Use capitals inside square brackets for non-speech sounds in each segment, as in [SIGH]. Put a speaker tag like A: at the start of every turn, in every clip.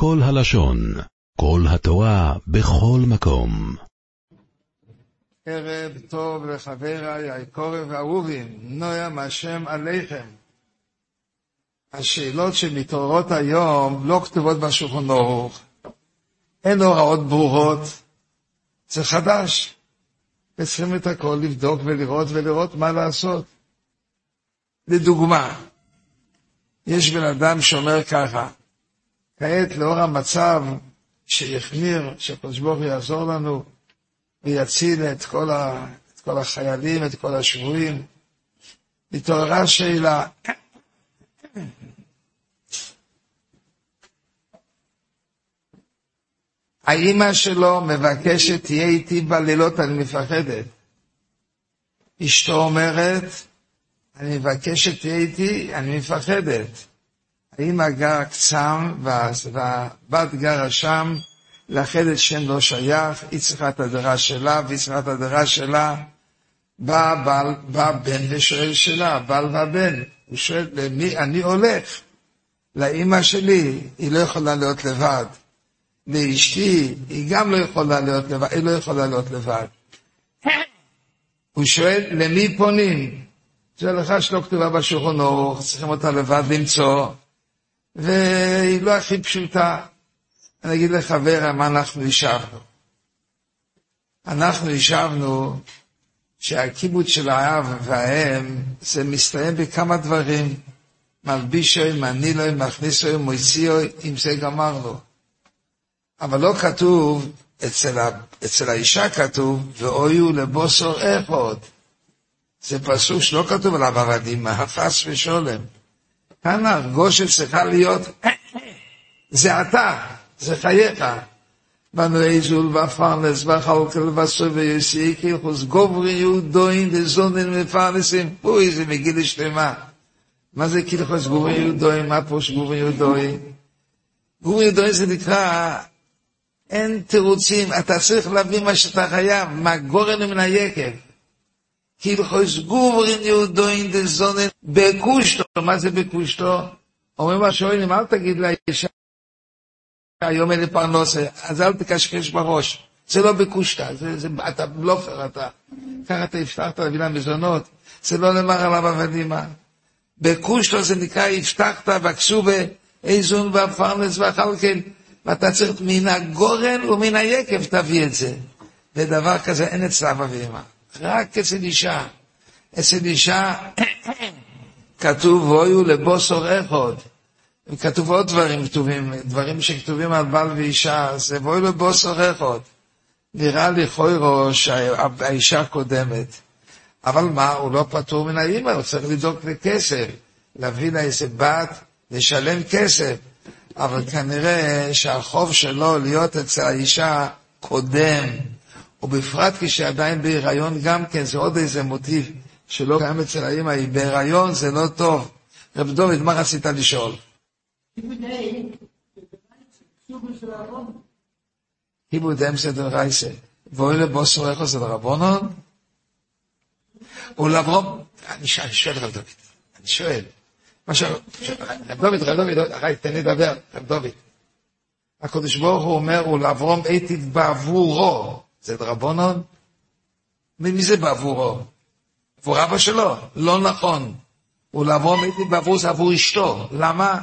A: כל הלשון, כל התורה, בכל מקום.
B: ערב טוב לחבריי היקורים והאהובים, נוים השם עליכם. השאלות שמתעוררות היום לא כתובות בשולחן ערוך, אין הוראות ברורות, זה חדש. וצריכים את הכל לבדוק ולראות ולראות מה לעשות. לדוגמה, יש בן אדם שאומר ככה, כעת לאור המצב שהחמיר, שהקדוש ברוך הוא יעזור לנו ויציל את כל, ה, את כל החיילים, את כל השבויים, התעוררה שאלה, האימא שלו מבקשת, תהיה איתי בלילות, אני מפחדת. אשתו אומרת, אני מבקשת, תהיה איתי, אני מפחדת. האמא גרה קצם, והבת גרה שם, לחדר שם לא שייך, היא צריכה את הדירה שלה, והיא צריכה את הדירה שלה. בא, בעל, בא בן ושואל שאלה, בעל והבן, הוא שואל, למי אני הולך? לאימא שלי, היא לא יכולה להיות לבד. לאשתי, היא גם לא יכולה להיות לבד, היא לא יכולה להיות לבד. הוא שואל, למי פונים? זו הלכה שלא כתובה בשולחן ערוך, צריכים אותה לבד למצוא, והיא לא הכי פשוטה. אני אגיד לחבר מה אנחנו השבנו. אנחנו השבנו שהקיבוץ של האב והאם, זה מסתיים בכמה דברים. מלבישוי, מנילוי, מכניסוי, מויציוי, עם זה גמרנו. אבל לא כתוב, אצל, ה, אצל האישה כתוב, ואויו לבוסור אחד. זה פסוק שלא כתוב עליו עבדים, חס ושולם. כאן הרגושת צריכה להיות, זה אתה, זה חייך. בנוי זול ופרנס וחלקל וסוי ויוסי כיחוס גוברי יהודוין דזונן מפרנסים. פוי זה מגיל שלמה. מה זה כיחוס גוברי יהודוין מה פה שגוברי יהודוין גוברי יהודוין זה נקרא אין תירוצים, אתה צריך להבין מה שאתה חייב, מה גורן מן היקב. כילכוס גוברין יהודוין דזונן בקושטו, מה זה בקושטו? אומרים השואלים, אל תגיד לאישה, היום אין לי פרנסה, אז אל תקשקש בראש. זה לא בקושטה, זה, זה, אתה בלופר, אתה, ככה אתה הבטחת להביא להם מזונות, זה לא נאמר עליו עבדימה. בקושטו זה נקרא הבטחת וכסובה איזון והפרנס והכלכל. ואתה צריך מן הגורן ומן היקב תביא את זה. ודבר כזה אין אצל אבא ואמא, רק אצל אישה. אצל אישה כתוב ואויו לבוסור אחד. וכתוב עוד דברים כתובים, דברים שכתובים על בעל ואישה, זה ואויו לבוסור אחד. נראה לי חוירו שהאישה קודמת. אבל מה, הוא לא פטור מן האימא, הוא צריך לדאוג לכסף, להביא לה איזה בת, לשלם כסף. אבל כנראה שהחוב שלו להיות אצל האישה קודם, ובפרט כשעדיין בהיריון גם כן, זה עוד איזה מוטיב שלא קיים אצל האמא, היא בהיריון, זה לא טוב. רב דוד, מה רצית לשאול? כיבוד אמסא דרייסה, ואוי לבוסו איך זה לרבונון? ולברום, אני שואל רב דוד, אני שואל, מה ש... רב דוד, רב דוד, אחי, תן לי לדבר, רב דוד. הקדוש ברוך הוא אומר, ולאברום עתיד בעבורו. זה דרבונון? מי זה בעבורו? עבור אבא שלו? לא נכון. ולאברום עתיד בעבורו זה עבור אשתו. למה?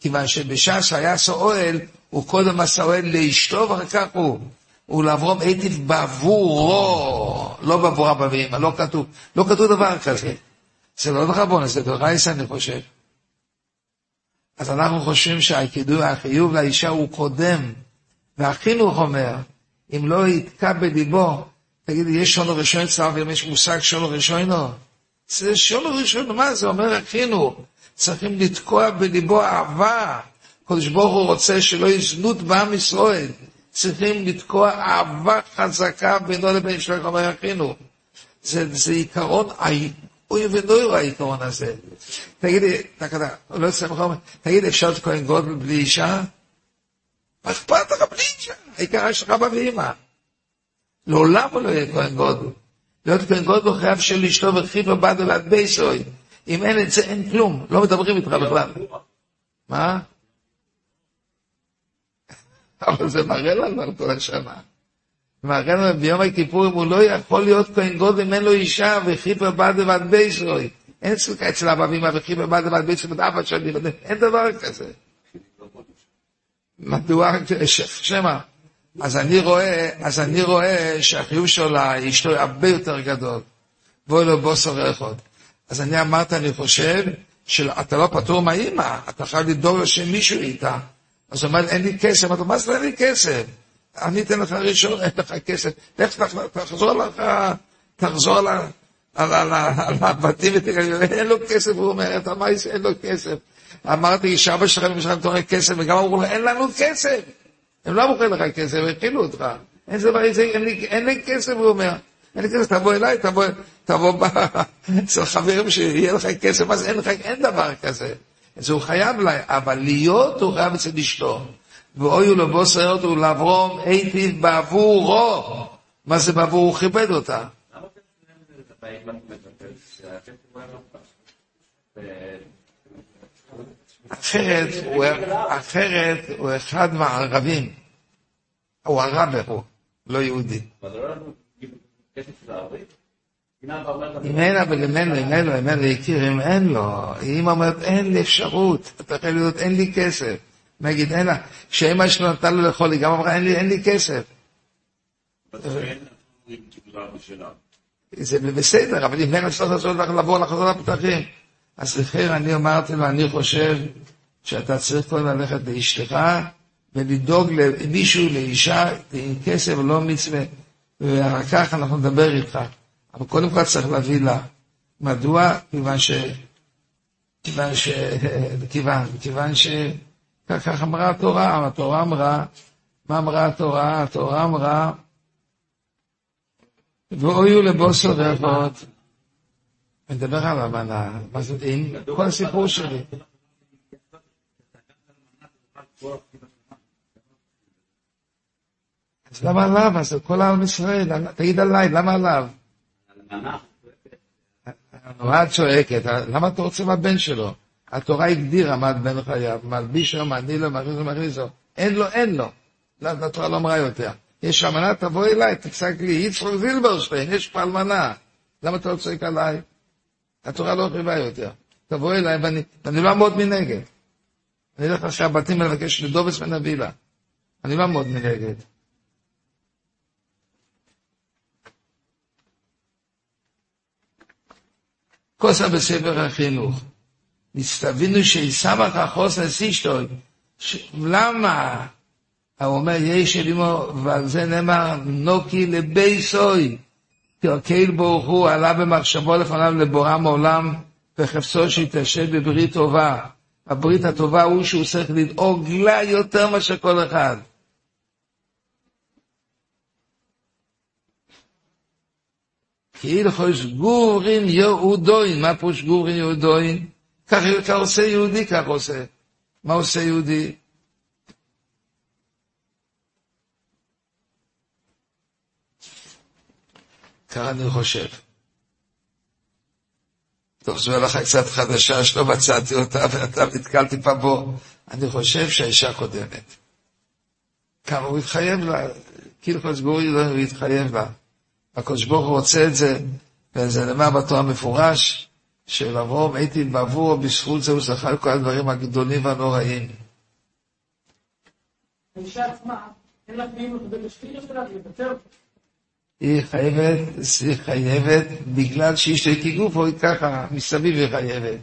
B: כיוון שבשעה שהיה אוהל, הוא קודם עשה אוהל לאשתו, ואחר כך הוא. ולאברום עתיד בעבורו, לא בעבור אבא ואמא, לא כתוב, לא כתוב דבר כזה. זה לא דרבון, זה דורייס אני חושב. אז אנחנו חושבים שהחיוב לאישה הוא קודם, והחינוך אומר, אם לא יתקע בליבו, תגיד, יש שונו ראשון אצל אם יש מושג שונו ראשונו? זה שונו ראשון, מה זה אומר החינוך? צריכים לתקוע בליבו אהבה. הקדוש ברוך הוא רוצה שלא יזנות בעם ישראל. צריכים לתקוע אהבה חזקה בינו לבין שלו, אומר החינוך. זה, זה עיקרון אוי ונורא העיקרון הזה. תגידי, לא תגיד, אפשר להיות כהן גודל בלי אישה? מה אכפת לך בלי אישה? העיקר יש לך אבא ואמא. לעולם הוא לא יהיה כהן גודל. להיות כהן גודל חייב של אשתו וחיב ובד ולעד בייסוי. אם אין את זה, אין כלום. לא מדברים איתך בכלל. מה? [LAUGHS] אבל זה מראה לנו על כל השנה. מראה לנו ביום הכיפורים הוא לא יכול להיות כהן גודל אם אין לו אישה וחיפר בד ובד בייסרוי. אין סליקה אצל אבא ואמא וחיפר בד ובד אבא שלי, אין דבר כזה. מדוע, שמא, אז אני רואה, אז אני רואה שהחיוב שלו לאשתו הרבה יותר גדול. בואי לו בוסר אחד. אז אני אמרת, אני חושב, שאתה לא פטור מהאימא, אתה חייב לדאוג שמישהו איתה. אז הוא אומר, אין לי כסף. אמרתי, מה זה אין לי כסף? אני אתן לך ראשון, אין לך כסף. לך תחזור לך, תחזור על הבתים ותראה, אין לו כסף, הוא אומר, אתה מה אין לו כסף. אמרתי, שאבא יש לכם תורן כסף, וגם אמרו לו, אין לנו כסף. הם לא אמרו לך כסף, הם הכילו אותך. אין דבר, אין לי כסף, הוא אומר. אין לי כסף, תבוא אליי, תבוא, תבוא [LAUGHS] אצל חברים שיהיה לך כסף, אז אין לך, אין דבר כזה. אז הוא חייב לה, אבל להיות הוא חייב אצל אשתו. ואוי הוא לבוא סייעות הוא לאברום היטיב בעבורו. מה זה בעבור? הוא כיבד אותה. אחרת, הוא, הוא אחד מהערבים. הוא ערבי הוא, לא יהודי. אם אין אבל אם אין לו, אם אין לו, אם אין לו הכיר, אם אין לו, אמא אומרת, אין לי אפשרות, אתה יכול להיות, אין לי כסף. נגיד, אין לה, כשאמא שלו נתנה לו לאכול, היא גם אמרה, אין לי, אין לי כסף. זה בסדר, אבל אם אין אפשר לעשות לך לבוא לחזור לפתחים. אז לכן אני אמרתי לו, אני חושב שאתה צריך קודם ללכת לאשתך ולדאוג למישהו, לאישה, עם כסף ולא מצווה. ואחר כך אנחנו נדבר איתך. אבל קודם כל צריך להביא לה. מדוע? כיוון ש... כיוון ש... [LAUGHS] כיוון, כיוון ש... כך אמרה התורה, התורה אמרה, מה אמרה התורה? התורה אמרה, ואויו לבוסו ואבות. אני מדבר על המנה, מה זה, כל הסיפור שלי. אז למה עליו? אז כל עם ישראל, תגיד עליי, למה עליו? את צועקת? למה אתה רוצה מהבן שלו? התורה הגדירה מה בן חייו, מלבישו, מנילו, מכניסו, מכניסו. אין לו, אין לו. התורה לא אמרה יותר. יש אמנה, תבוא אליי, תפסק לי, יצחוק זילברשטיין, יש פה אלמנה. למה אתה לא צועק עליי? התורה לא חייבה יותר. תבוא אליי ואני לא אעמוד מנגד. אני אלך עכשיו בתים ולבקש לדובס ונבילה. אני לא אעמוד מנגד. כוסה בספר החינוך. נסתבינו שיסמך החוסן סישטוי. למה? הוא אומר, יש אלימו, ועל זה נאמר, נוקי לבייסוי. כי הקהיל ברוך הוא עלה במחשבו לפניו לבורם עולם, וחפצו שיתעשת בברית טובה. הברית הטובה הוא שהוא צריך לדאוג לה יותר מאשר כל אחד. כאילו חוש גורין יהודוין, מה פירוש גורין יהודוין? כך עושה יהודי, כך עושה. מה עושה יהודי? ככה אני חושב. תחזור לך קצת חדשה שלא מצאתי אותה ואתה נתקלתי פעם בו. אני חושב שהאישה קודמת. כמה הוא התחייב לה, כאילו סגורי הוא התחייב לה. הקדוש ברוך הוא רוצה את זה, וזה נאמר בתורה מפורש, של אברום הייתי בעבור, בזכות זה הוא זכה לכל הדברים הגדולים והנוראים. היא חייבת, היא חייבת, בגלל שיש לו איתי גוף, היא ככה, מסביב היא חייבת.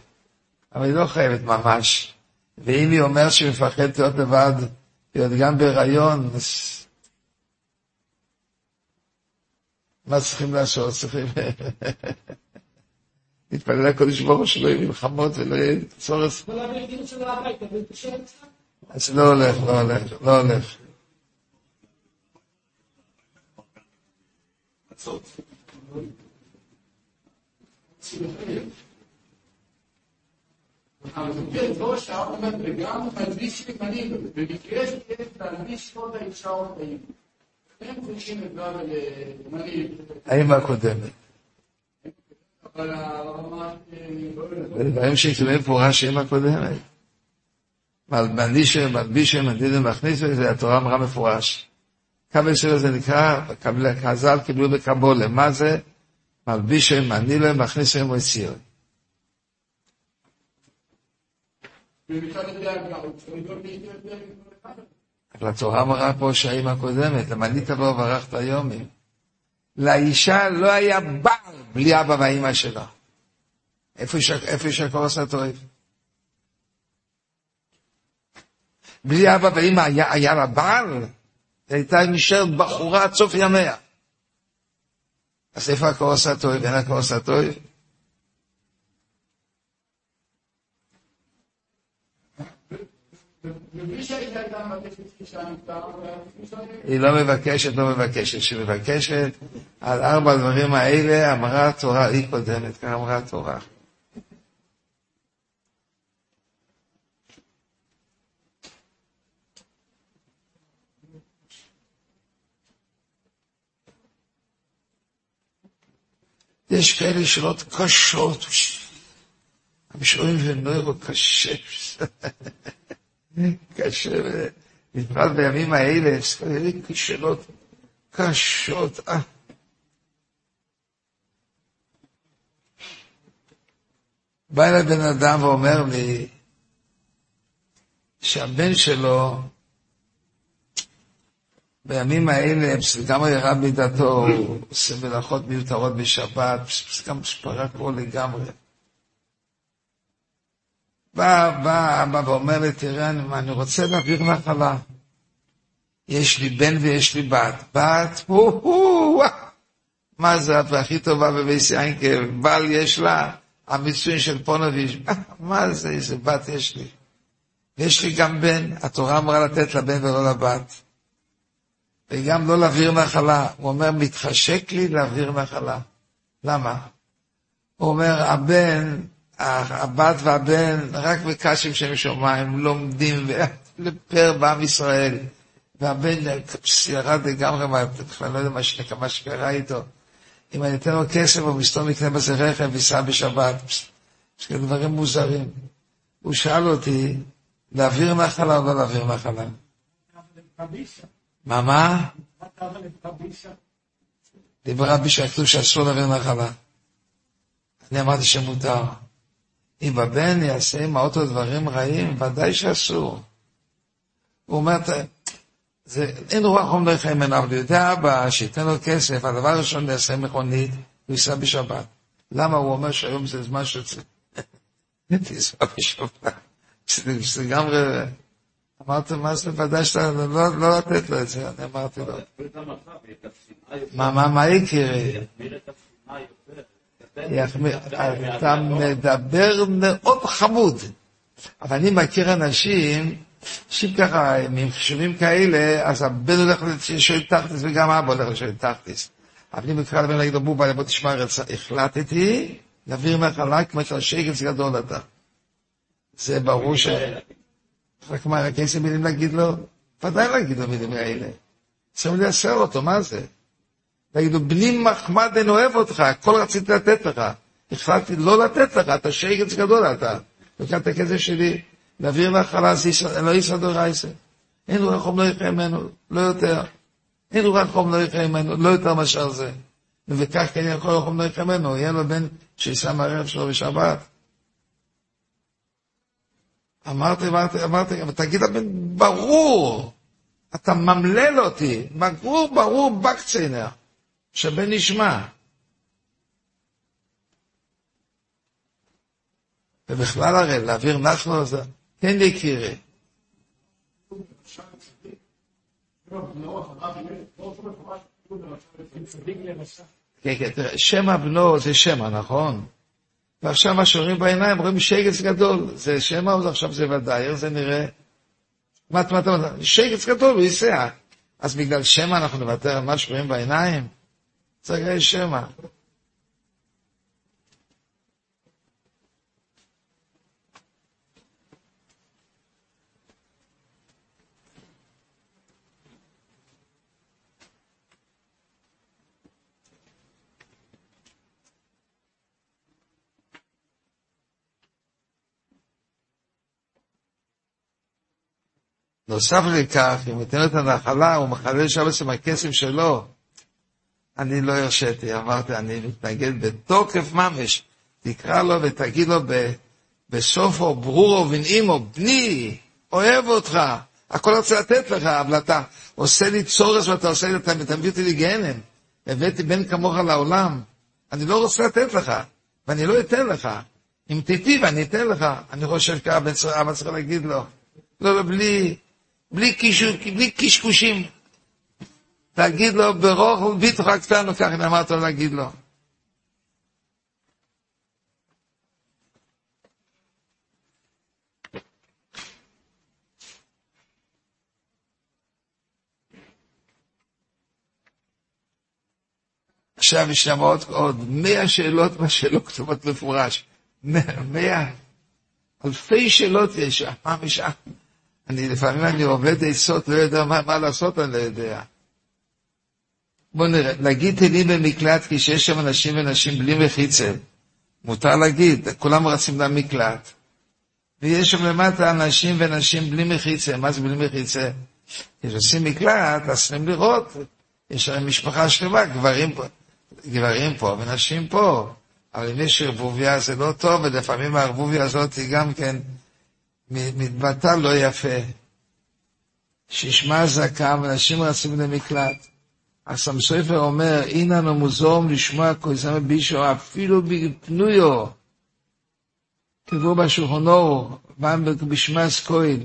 B: אבל היא לא חייבת ממש. ואם היא אומרת שהיא מפחדת להיות לבד, להיות גם בהיריון, אז מה צריכים לעשות? צריכים... [LAUGHS] להתפלל לקודש ברוך הוא שלא יהיו מלחמות ולא יהיה צורך. אז לא הולך, לא הולך, לא הולך. האם הקודמת. ודברים שכתובים מפורש עם הקודמת. מלבישה, מדידה, מכניסה, זה התורה אמרה מפורש. קבל שלו זה נקרא, חז"ל קיבלו בקבולה, מה זה? מלבישה, מנילה, מכניסה, מוציאו. אבל התורה אמרה פה שהאם הקודמת, למנית לו וברכת יומים. לאישה לא היה בעל בלי אבא ואימא שלה. איפה יש הקורס הטוב? בלי אבא ואימא היה לה בעל? היא הייתה נשארת בחורה עד סוף ימיה. אז איפה הקורס הטוב? אין הקורס הטוב? היא לא מבקשת, לא מבקשת. כשהיא מבקשת על ארבע הדברים האלה, אמרה התורה, היא קודמת, כך אמרה התורה. יש כאלה שאלות קשות, המשוררים של נוירו קשה. קשה, בפרט בימים האלה, שאלות קשות. אה. בא אליי בן אדם ואומר לי שהבן שלו בימים האלה לגמרי ירד מדתו, הוא עושה מלאכות מיותרות בשבת, גם שפרה פה לגמרי. בא, בא אבא ואומר לי, תראה, אני, אני רוצה להעביר נחלה. יש לי בן ויש לי בת. בת, הו, הו, מה זה את הכי טובה בבייס יינקל, בעל יש לה, המצוין של פונוביץ', מה זה, איזה בת יש לי. ויש לי גם בן, התורה אמרה לתת לבן ולא לבת. וגם לא להעביר נחלה. הוא אומר, מתחשק לי להעביר נחלה. למה? הוא אומר, הבן הבת והבן, רק בקשים שם שמיים, לומדים לפר בעם ישראל. והבן ירד לגמרי, בכלל לא יודע מה שקרה איתו. אם אני אתן לו כסף, הוא מסתום יקנה בזה רכב וייסע בשבת. יש כאלה דברים מוזרים. הוא שאל אותי, להעביר נחלה או לא להעביר נחלה? מה, מה? דיברה בישה, כתוב שאסור להעביר נחלה. אני אמרתי שמותר. אם הבן יעשה עם האוטו דברים רעים, ודאי שאסור. הוא אומר, זה, אין רוח חום לא ממנו, אבל יודע אבא שייתן לו כסף, הדבר הראשון יעשה מכונית, הוא ייסע בשבת. למה? הוא אומר שהיום זה זמן שצריך לנסוע [LAUGHS] בשבת. זה לגמרי... אמרתי, מה זה ודאי שאתה לא, לא לתת לו את זה, אני אמרתי לו. מה, מה, מה יקרה? אתה מדבר מאוד חמוד. אבל אני מכיר אנשים, אנשים ככה, עם חישובים כאלה, אז הבן הולך לשאול תכלס וגם אבא הולך לשאול תכלס. אבל אם יקרא לבן להגיד לו, בובה, בוא תשמע, החלטתי להעביר נחלה כמו שהשקץ גדול אתה. זה ברור ש... רק מה, רק איזה מילים להגיד לו? ודאי להגיד לו מילים האלה. צריכים לייסר אותו, מה זה? ויגידו, בני מחמד אין אוהב אותך, הכל רציתי לתת לך. החלטתי לא לתת לך, אתה שייגץ גדול אתה. לקחת את הכסף שלי, להעביר לך חלס, לא יסדר רייסה. אין רוח חום לא יחיה ממנו, לא יותר. אין רוח חום לא יחיה ממנו, לא יותר מאשר זה. וכך כן יכול רוח חום לא יחיה ממנו, יהיה לו בן שייסע מהרכב שלו בשבת. אמרתי, אמרתי, אמרתי, אבל תגיד לבן, ברור, אתה ממלל אותי, ברור, ברור, בקציינר. שבין נשמע. ובכלל הרי להעביר נחלו זה, כן יקירי. כן, כן, תראה, שם הבנו זה שמע, נכון? ועכשיו מה שרואים בעיניים, רואים שגץ גדול. זה שמע או עכשיו זה ודאי, זה נראה? מה אתה אומר? שגץ גדול, הוא ייסע. אז בגלל שמע אנחנו נוותר על מה שרואים בעיניים? Zagraj Shema. נוסף לכך, אם ייתן את הנחלה, הוא מחלל שבס עם הכסף שלו. אני לא הרשיתי, אמרתי, אני מתנגד בתוקף ממש. תקרא לו ותגיד לו בסופו ברורו ונעימו, בני, אוהב אותך, הכל רוצה לתת לך, אבל אתה עושה לי צורס ואתה עושה לי, אתה מביא אותי לגיהנם. הבאתי בן כמוך לעולם, אני לא רוצה לתת לך, ואני לא אתן לך. אם תיטיב, אני אתן לך. אני חושב ככה, אבא צריך להגיד לו. לא, לא, בלי, בלי, קישו, בלי קשקושים. תגיד לו, ברוך וביטוח קטנו, ככה אמרת לו להגיד לו. עכשיו יש שם עוד, עוד מאה שאלות מה שלא כתובות מפורש. מאה, אלפי שאלות יש, מה משעה? אני לפעמים אני עובד עצות, לא יודע מה, מה לעשות, אני לא יודע. בואו נראה, להגיד תהילים במקלט כשיש שם אנשים ונשים בלי מחיצה. מותר להגיד, כולם רצים למקלט. ויש שם למטה אנשים ונשים בלי מחיצה. מה זה בלי מחיצה? כשעושים מקלט, אז צריכים לראות. יש שם משפחה שלמה, גברים גברים פה ונשים פה. אבל אם יש ערבוביה זה לא טוב, ולפעמים הערבוביה הזאת היא גם כן מתבטא לא יפה. שישמע זקם ואנשים רצים למקלט. הסם סופר אומר, אינן המוזום לשמוע כויסם בישו אפילו בפנויו. תבואו בשולחנו, בם בשמס כהן.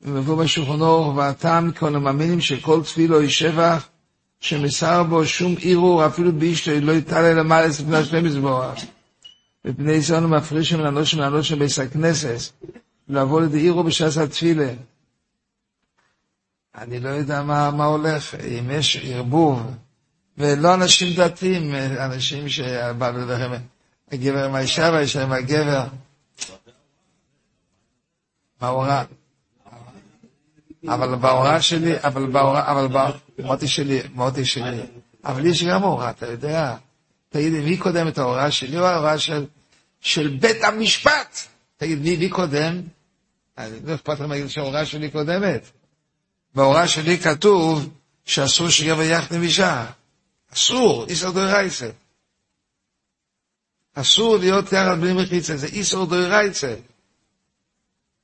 B: ומבוא בשולחנו, והטעם כל המאמינים שכל תפילו היא שבח, שמסר בו שום ערעור, אפילו באשתו, לא יתעלה למעלה לפני השם מזבוח. מפני זה מפרישים לאנושים לאנושים ביס הכנסת, לבוא לידי ערעור בשעת התפילה. אני לא יודע מה, מה הולך, אם יש ערבוב, ולא אנשים דתיים, אנשים שבאו לדבר הגבר עם האישה והאישה עם הגבר. רע? אבל בהוראה שלי, אבל בהוראה, אבל במותי שלי, מוטי שלי, אבל יש גם הוראה, אתה יודע. תגיד לי, מי קודם את ההוראה שלי או ההוראה של, של בית המשפט? תגיד, מי, מי קודם? אני לא אכפת לך להגיד שההוראה שלי קודמת. בהוראה שלי כתוב שאסור שגבר יחד עם אישה. אסור, איסור דורייסה. אסור להיות יחד בלי מחיצה, זה איסור דורייסה.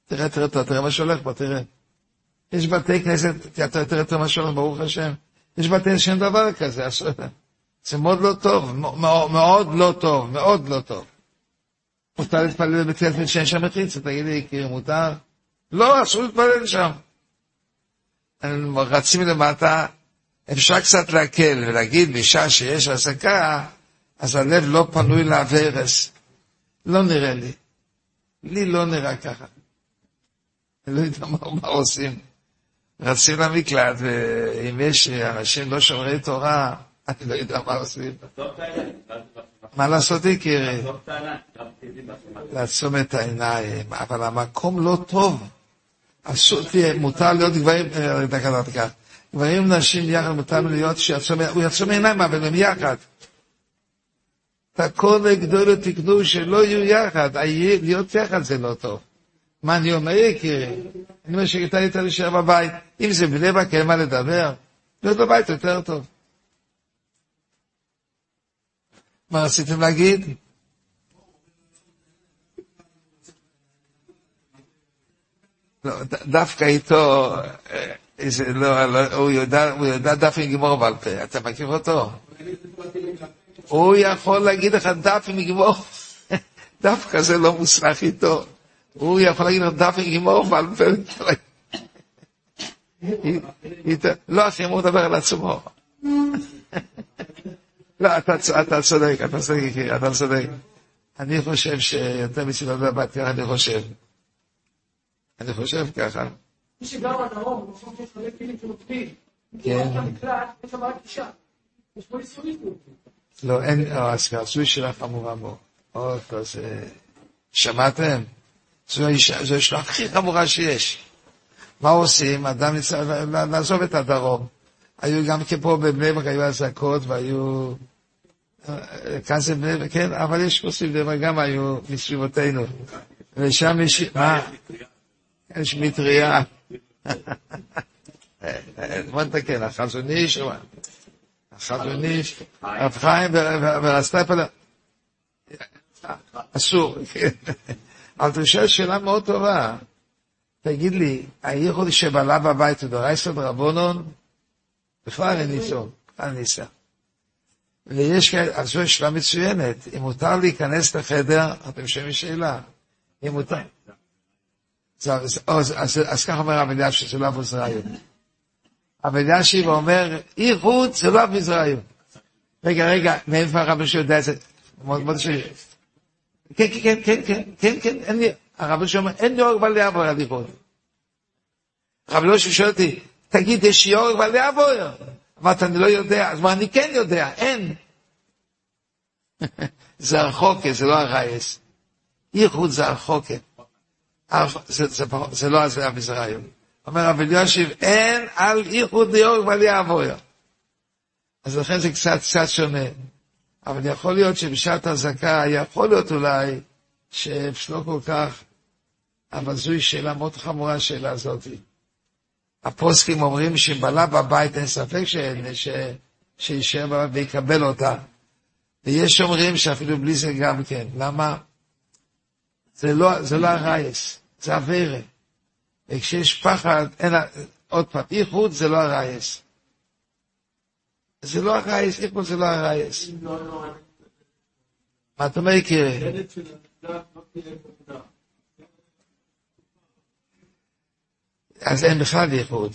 B: תראה, תראה, תראה, תראה מה שהולך פה, תראה. יש בתי כנסת, אתה תראה את מה שהולך, ברוך השם. יש בתי שאין דבר כזה, זה מאוד לא טוב, מאוד לא טוב, מאוד לא טוב. מותר להתפלל בבית כנסת שאין שם מחיצה, תגיד לי, יקירי, מותר? לא, אסור להתפלל שם. רצים למטה, אפשר קצת להקל ולהגיד בשעה שיש עסקה, אז הלב לא פנוי לאברס. לא נראה לי. לי לא נראה ככה. אני לא יודע מה, מה עושים. רצים למקלט, ואם יש אנשים לא שומרי תורה, אני לא יודע מה עושים. מה לעשות, יקירי? לעצום את העיניים, אבל המקום לא טוב. אסור, תהיה, מותר להיות גברים, אה, דקה, דקה, גברים ונשים יחד, מותר להיות שיעצום, הוא יעצום עיניים, אבל הם יחד. תקון וגדול תקנו שלא יהיו יחד, להיות יחד זה לא טוב. מה אני אומר, יקירי? אני אומר שכדאי יותר להישאר בבית. אם זה בני ברק, אין מה לדבר. להיות בבית יותר טוב. מה רציתם להגיד? לא, דווקא איתו, אה, לא, לא, הוא יודע, הוא יודע דף עם גמור בעל פה, אתה מכיר אותו? הוא יכול להגיד לך דף עם גמור, [LAUGHS] דווקא זה לא מוסמך איתו. הוא יכול להגיד לך דף עם גמור בעל פה. [LAUGHS] לא, אחי, הוא מדבר על עצמו. [LAUGHS] לא, אתה צודק, אתה צודק, אתה צודק. אני חושב שיותר מסיבה בבת, אני חושב. אני חושב ככה.
C: מי שגר בדרום, במקום שיש הרבה כלים שנופלים,
B: כן.
C: יש שם רק אישה. יש פה איסורים.
B: לא, אין, הסוי שלה חמורה מאוד. עוד זה... שמעתם? זו האישה הכי חמורה שיש. מה עושים? אדם צריך לעזוב את הדרום. היו גם פה בבני ברק, היו אזעקות והיו... זה בני כן, אבל יש עושים בני גם היו מסביבותינו. ושם יש... מה? יש מטריה. [LAUGHS] בוא נתקן, החזון איש, החזון איש, הרב חיים והסטייפל, אסור. [LAUGHS] אבל אתה שואל שאלה מאוד טובה. תגיד לי, הייחוד שבעלה בבית הוא דורייסא דרבונון? בכלל אין ניסו, אין ניסה. ויש כאלה, אז זו שאלה מצוינת. אם מותר להיכנס לחדר, אתם שומעים שאלה. אם מותר... אז ככה אומר הרב אלישיב, שזה לא אבו זרעיון. הרב אלישיב אומר, ייחוד זה לא אבו זרעיון. רגע, רגע, מאיפה הרב אלישיב יודע את זה? ש... כן, כן, כן, כן, כן, כן, אין לי, הרב אלישיב אומר, אין לי אור בעלי אבו על ייחוד. הרב אלישיב שואל אותי, תגיד, יש לי אור בעלי אבו? אמרת, אני לא יודע, אז מה, אני כן יודע, אין. [LAUGHS] זה הרחוקה, זה לא הרייס. ייחוד זה הרחוקה. זה, לא הזויה מזרעים. אומר רבי אלישיב, אין על ייחוד ליאור ועל יעבויר. אז לכן זה קצת קצת שונה. אבל יכול להיות שבשעת אזעקה, יכול להיות אולי, שלא כל כך, אבל זוהי שאלה מאוד חמורה, השאלה הזאת. הפוסקים אומרים שבעלה בבית אין ספק שישאר בבית ויקבל אותה. ויש אומרים שאפילו בלי זה גם כן. למה? זה לא, זה לא הרייס, זה אברה. וכשיש פחד, אין, עוד פעם, איחוד זה לא הרייס. זה לא הרייס, איחוד זה לא הרייס. מה אתה אומר, יקירי? אז אין בכלל ייחוד.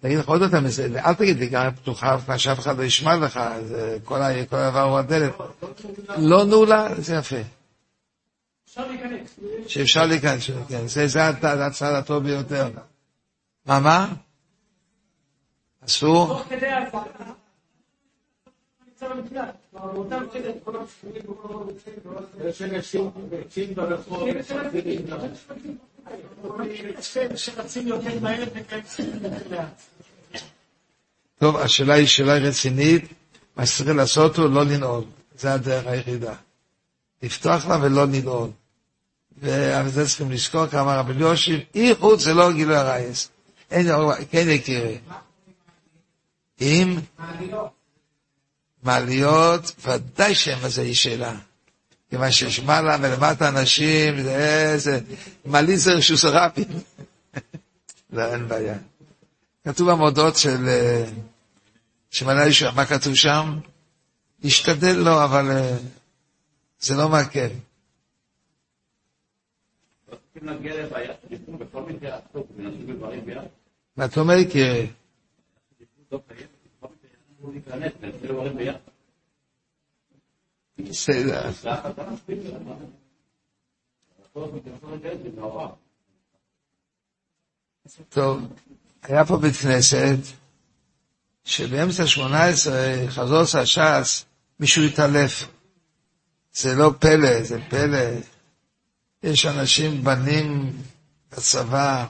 B: תגיד לך עוד יותר מזה, אל תגיד לי גם פתוחה, מה שאף אחד לא ישמע לך, כל הדבר הוא הדלת. לא נעולה, זה יפה. שאפשר להיכנס, כן, זה הצד הטוב ביותר. מה, מה? אסור? טוב, השאלה היא שאלה רצינית, מה שצריך לעשות הוא לא לנעול, זה הדרך היחידה. לפתוח לה ולא לנעול. ועל זה צריכים לזכור, כמה רבי יושיב, אי חוץ זה לא גילוי הרייס. אין, כן יקירי. אם מעליות, ודאי שם הזה היא שאלה. כיוון שיש מעלה ולמטה אנשים, זה איזה, מעלית זה רשוס הרבי. לא, אין בעיה. כתוב במודות של, שמעלה ישוע, מה כתוב שם? להשתדל לו, אבל זה לא מעכב. מה אתה אומר, יקירי? בסדר. טוב, היה פה בית כנסת, שבאמצע שמונה עשרה חזור עשה ש"ס, מישהו התעלף. זה לא פלא, זה פלא. יש אנשים, בנים בצבא,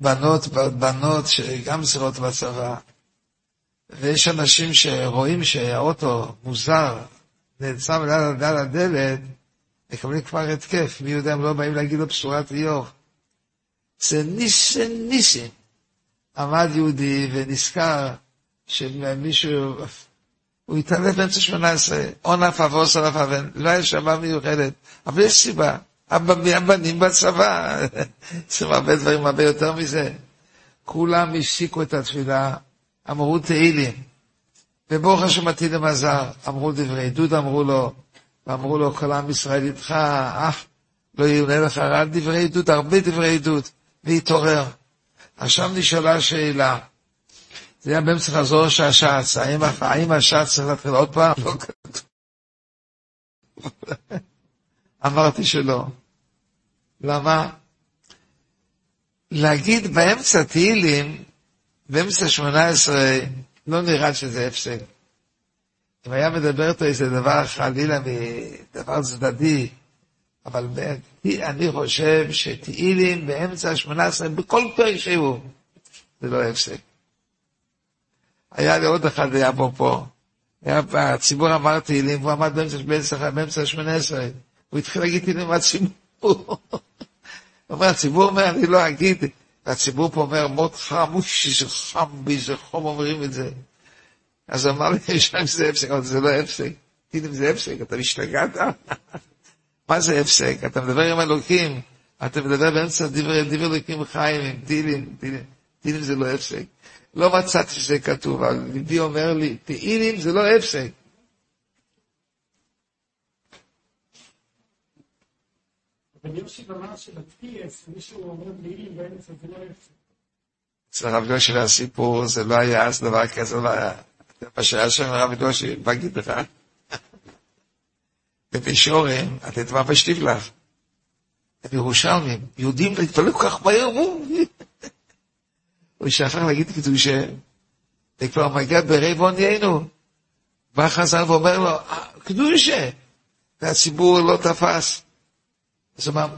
B: בנות, בנות שגם זרות בצבא, ויש אנשים שרואים שהאוטו מוזר, נעצר ליד הדלת, מקבלים כבר התקף, מי יודע, הם לא באים להגיד לו בשורת איוב. זה ניסן ניסן. עמד יהודי ונזכר שמישהו, הוא התעלף באמצע שמונה עשרה, און אף אבוס אף לא היה שמה מיוחדת, אבל יש סיבה, הבנים בצבא, [LAUGHS] יש הרבה דברים הרבה יותר מזה. כולם הפסיקו את התפילה, אמרו תהילים, וברוך השם עתיד למזר, אמרו דברי עדות, אמרו לו, ואמרו לו, כל עם ישראל איתך, אף לא יאונה לך רע דברי עדות, הרבה דברי עדות, והתעורר. עכשיו נשאלה שאלה, זה היה באמצע חזור שהש"ץ, האם, האם הש"ץ צריך להתחיל עוד פעם? לא כתוב. אמרתי שלא. למה? להגיד באמצע תהילים, באמצע שמונה עשרה, לא נראה שזה הפסק. אם היה מדבר איתו איזה דבר חלילה מדבר צדדי, אבל אני חושב שתהילים באמצע שמונה עשרה, בכל פרק שהוא, זה לא הפסק. היה לי עוד אחד, היה פה פה. היה, הציבור אמר תהילים, והוא עמד באמצע, באמצע שמונה עשרה. הוא התחיל להגיד תהילים מהציבור. [LAUGHS] הוא אומר, הציבור אומר, אני לא אגיד, והציבור פה אומר, מאוד חם, אוש, איזה חם, באיזה חום אומרים את זה. אז אמר לי, להם זה הפסק, אבל זה לא הפסק. טילים זה הפסק, אתה משתגעת? מה זה הפסק? אתה מדבר עם אלוקים, אתה מדבר באמצע דברי, דברי אלוקים חיים, עם טילים, טילים, טילים זה לא הפסק. לא מצאתי שזה כתוב, אבל ליבי אומר לי, תהילים זה לא הפסק.
C: אבל יוסי אמר שבטקייס, מישהו אומר מילים באמצע, זה לא הפסק.
B: אצל הרב יושי והסיפור, זה לא היה אז דבר כזה, לא היה. מה שהיה שם הרב יושי, בגיד לך. במישורים, אתה יודע מה פשטיב לך? הם ירושלמים, יהודים להתפלל כל כך מהר, הוא שכח להגיד קדושה, וכבר מגיע ברבעון עוניינו. בא חזן ואומר לו, "אה, קדושה, והציבור לא תפס. אז הוא אמר,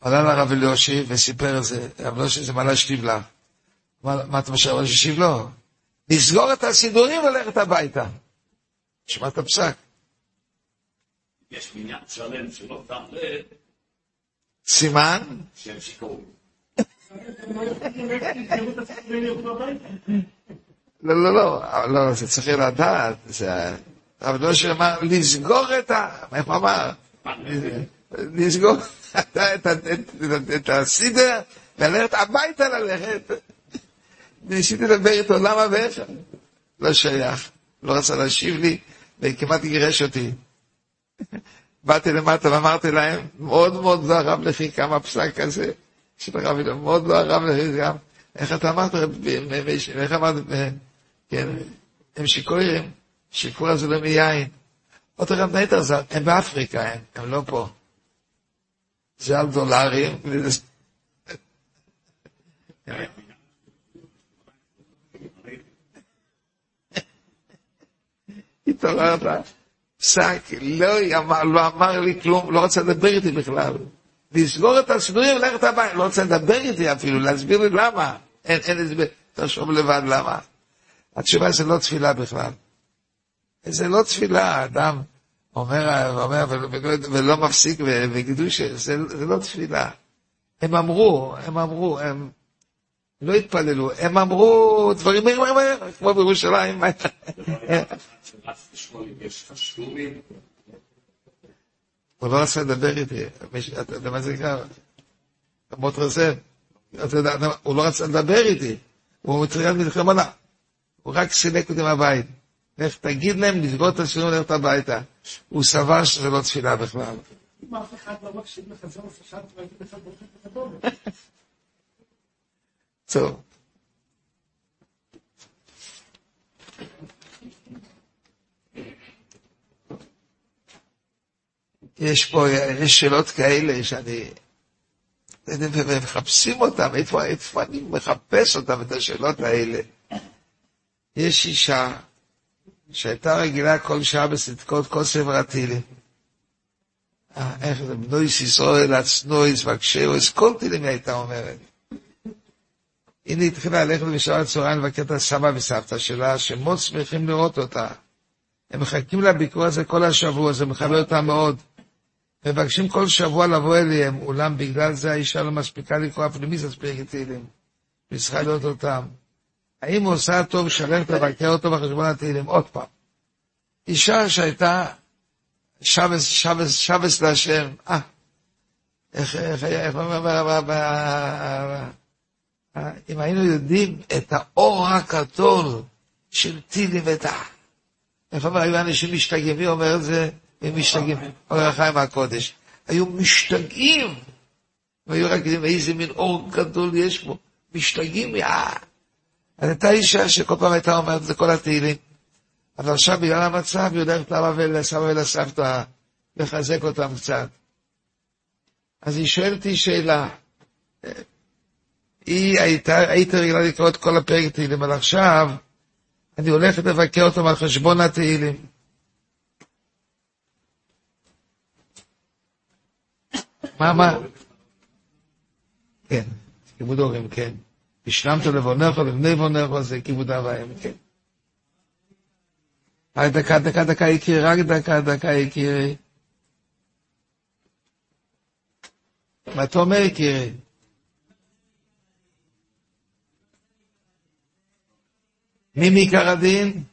B: עלה לרב אליושי וסיפר את זה, הרב אליושי זה מעלה שתיבלה. מה אתה משאיר שישיב לו? לסגור את הסידורים וללכת הביתה. שמע את הפסק.
D: יש מניין שלם שלא שם לב
B: סימן,
D: שהם שיכורים.
B: לא, לא, לא, לא, זה צריך לדעת, זה... הרב אליושי אמר, לסגור את ה... איך הוא אמר? לסגור את הסידר, ללכת הביתה ללכת. ניסיתי לדבר איתו, למה ואיך? לא שייך, לא רצה להשיב לי, וכמעט גירש אותי. באתי למטה ואמרתי להם, מאוד מאוד לא הרב לכי כמה פסק כזה, של הרב אילון, מאוד לא הרב לכי גם. איך אתה אמרת, רב- איך אמרת, כן, הם שיכורים, שיקור הזה לא מיין. אותו רב נייטר, זה- הם באפריקה, הם, הם לא פה. זה על דולרים, התעוררת, פסק, לא אמר, לא אמר לי כלום, לא רצה לדבר איתי בכלל. לסגור את הסידורים וללכת הביתה, לא רוצה לדבר איתי אפילו, להסביר לי למה. אין, אין הסבר, תחשוב לבד למה. התשובה זה לא תפילה בכלל. זה לא תפילה, אדם אומר, אומר ולא, מפסיק בקידוש, זה, זה לא תפילה. הם אמרו, הם אמרו, הם לא התפללו, הם אמרו דברים מהר מהר כמו בירושלים. הוא לא רצה לדבר איתי, אתה יודע מה זה נקרא? אתה יודע, הוא לא רצה לדבר איתי, הוא מצוין מלחמנה. הוא רק סילק אותי מהבית. לך תגיד להם לסגור את השירים וללכת הביתה. הוא סבר שזה לא תפילה בכלל.
C: אם אף אחד לא מקשיב לך, זה לך ברוך את הדובר.
B: טוב. יש פה, יש שאלות כאלה שאני... ומחפשים אותם, איפה, איפה אני מחפש אותם, את השאלות האלה. יש אישה שהייתה רגילה כל שעה בסדקות כל ספר התהילים. אה, איך זה, בנויס ישראל, עצנויס, וקשרויס, כל תהילים היא הייתה אומרת. הנה התחילה ללכת בשעה הצהריים לבקר את הסבא וסבתא שלה, שמאוד שמחים לראות אותה. הם מחכים לביקור הזה כל השבוע, זה מחבר אותם מאוד. מבקשים כל שבוע לבוא אליהם, אולם בגלל זה האישה לא מספיקה לקרוא אפילו מי זה תהילים. והיא צריכה לראות אותם. האם הוא עושה טוב שהלכת לבקר אותו בחשבון התהילים? עוד פעם. אישה שהייתה שבס, שבס, שבס להשם, אה, איך, איך, איך אומר, ב- אם היינו יודעים את האור הגדול של טילים ואת ה... איך אומר, היו אנשים משתגעים, מי אומר את זה? הם משתגעים, אומר החיים הקודש. היו משתגעים, והיו רק איזה מין אור גדול יש פה. משתגעים, יא. אז הייתה אישה שכל פעם הייתה אומרת את זה כל התהילים. אבל עכשיו בגלל המצב היא הולכת לאבא ולסבא ולסבתא לחזק אותם קצת. אז היא שואלת אותי שאלה. היא הייתה, הייתה רגילה לקרוא את כל הפרק תהילים, אבל עכשיו אני הולכת לבקר אותם על חשבון התהילים. מה, מה? כן, כיבוד הורים, כן. השלמת לבונך ולבני בונך, זה כיבוד אב ואם, כן. רק דקה, דקה, דקה, יקירי, רק דקה, דקה, יקירי. מה אתה אומר, יקירי? מי מעיקר הדין?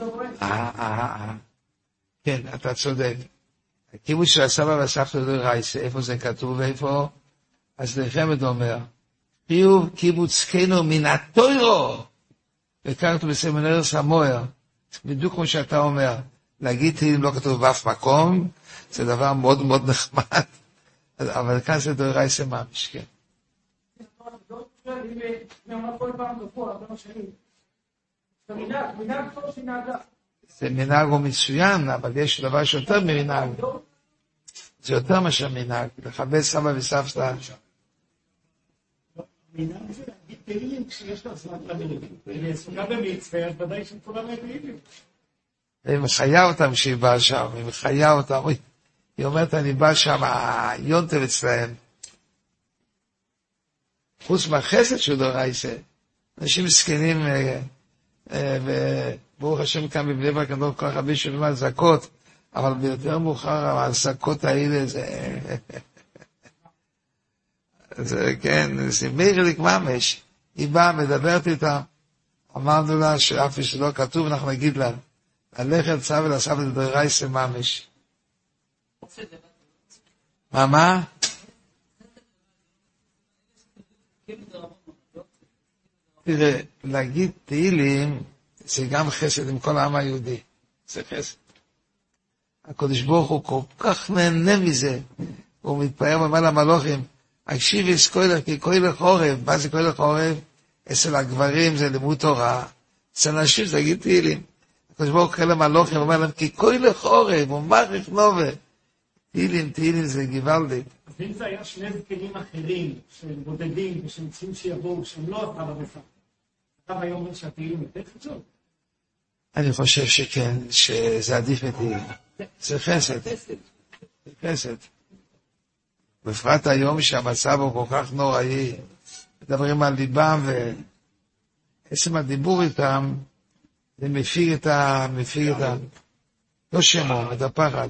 B: אה, אה, אה. כן, אתה צודק. הקיבוץ של הסבא והסבתא זה רייסה, איפה זה כתוב ואיפה? אז נחמד אומר, חיוב קיבוצקנו מן הטוירו, וכאן בסמינר סמואר, בדיוק כמו שאתה אומר, להגיד תהילים לא כתוב באף מקום, זה דבר מאוד מאוד נחמד, אבל כאן זה דורייסה ממש, כן. זה מנהג הוא מצוין, אבל יש דבר שיותר ממנהג. זה יותר מאשר מנהג, לכבד סבא וסבתא.
C: מנהג זה להגיד תהילים כשיש לך זמן למילים. היא עסוקה במצווה, אז ודאי שכולם תהילים.
B: היא מחיה אותם כשהיא באה שם, היא מחיה אותם. היא אומרת, אני באה שם, יונטב אצלהם. חוץ מהחסד של דורייסה, אנשים מסכנים, אה, אה, וברוך השם כאן בבני ברק, אני לא כל כך הרבה שומעים על זכות, אבל ביותר מאוחר ההעסקות האלה זה... זה כן, זה מירליק ממש. היא באה, מדברת איתה, אמרנו לה שאף פי שלא כתוב, אנחנו נגיד לה, ללכת צו ולעשו לדרייסה ממש. מה, מה? תראה, להגיד תהילים זה גם חסד עם כל העם היהודי. זה חסד. הקדוש ברוך הוא כל כך נהנה מזה, הוא מתפאר במעל המלוכים, הקשיבי סקוילר כי כהלך חורב, מה זה כהלך חורב? אצל הגברים זה לימוד תורה, אצל הנשים זה להגיד תהילים. הקדוש ברוך הוא למלוכים, אומר להם כי כהלך חורב, הוא מריך נובה. תהילים, תהילים זה גוואלדי.
C: ואם זה היה שני זקנים אחרים, שהם בודדים ושהם צריכים שיבואו, שהם לא הסבא וסבתא, אתה היום אומר שהתהילים יותר חשוב?
B: אני חושב שכן, שזה עדיף מתהילים. זה חסד. זה חסד. בפרט היום שהמצב הוא כל כך נוראי, מדברים על ליבם ועצם הדיבור איתם, זה מפיג את ה... מפיג את ה... לא שמו, את הפחד.